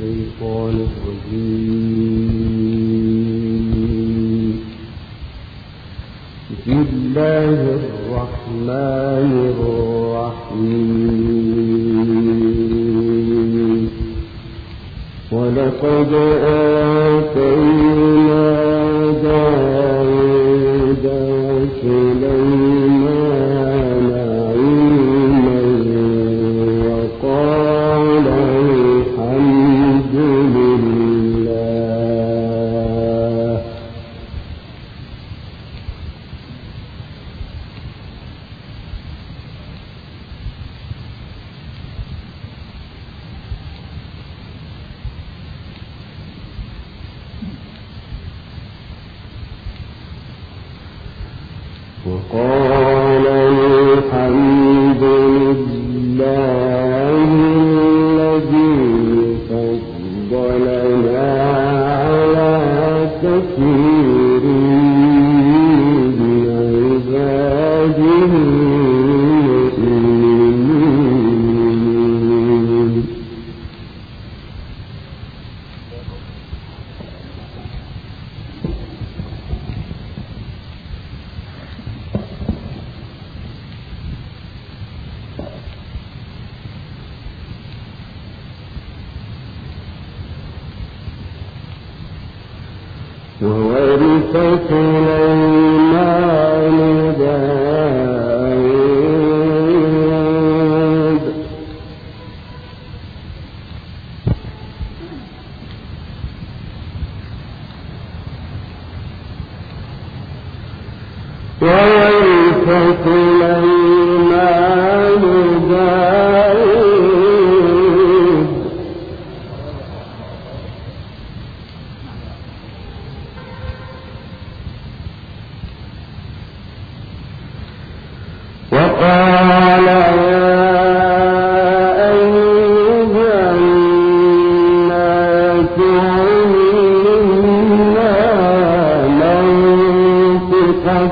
الشيطان الرجيم. بسم الله الرحمن الرحيم. ولقد آتينا قد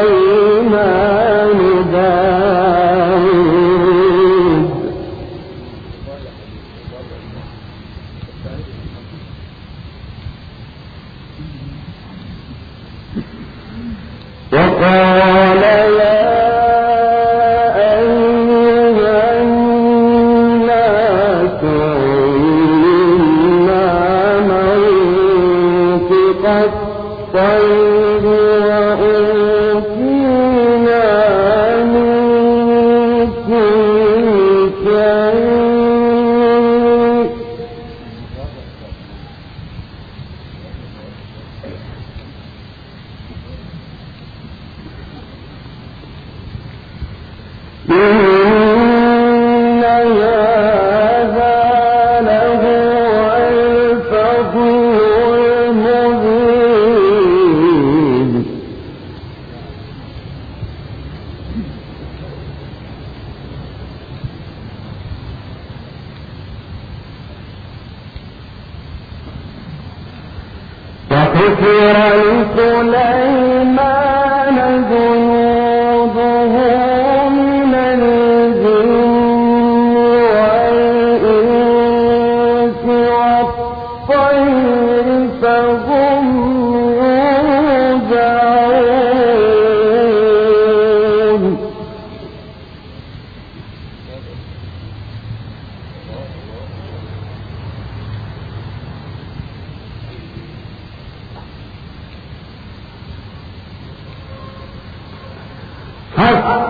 كسليمان داود. وقال हर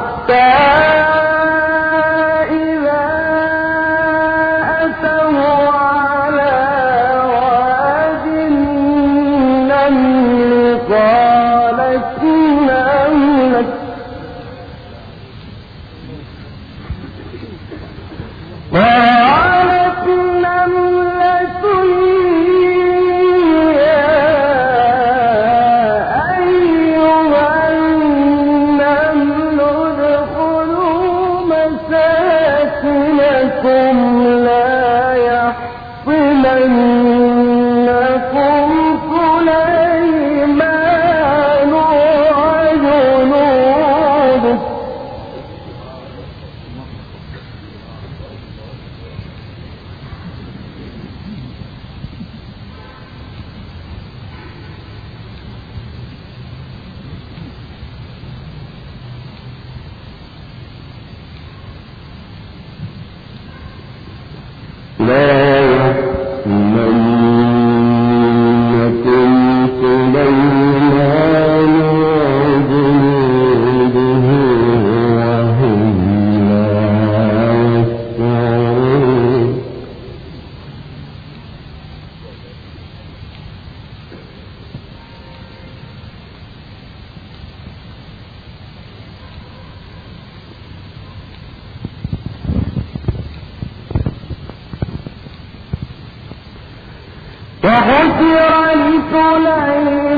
وغفر لسليمان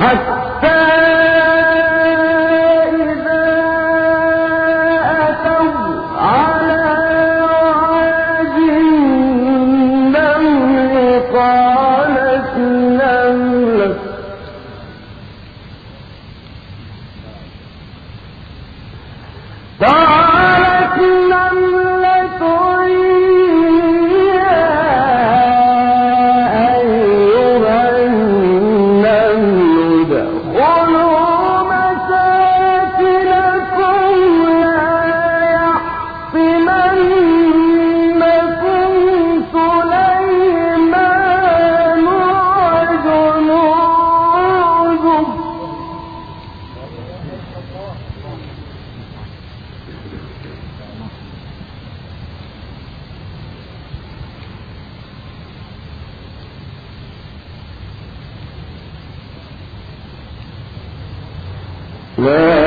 حتى لا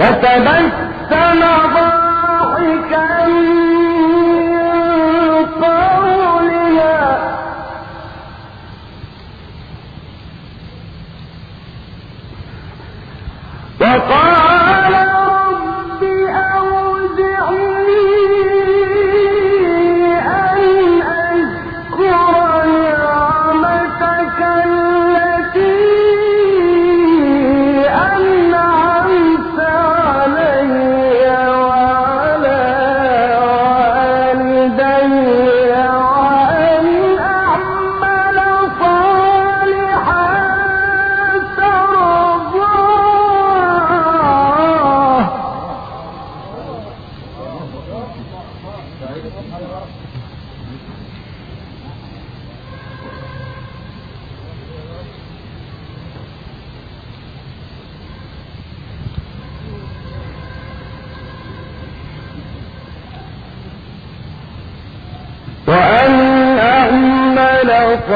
فتبسم في عبادك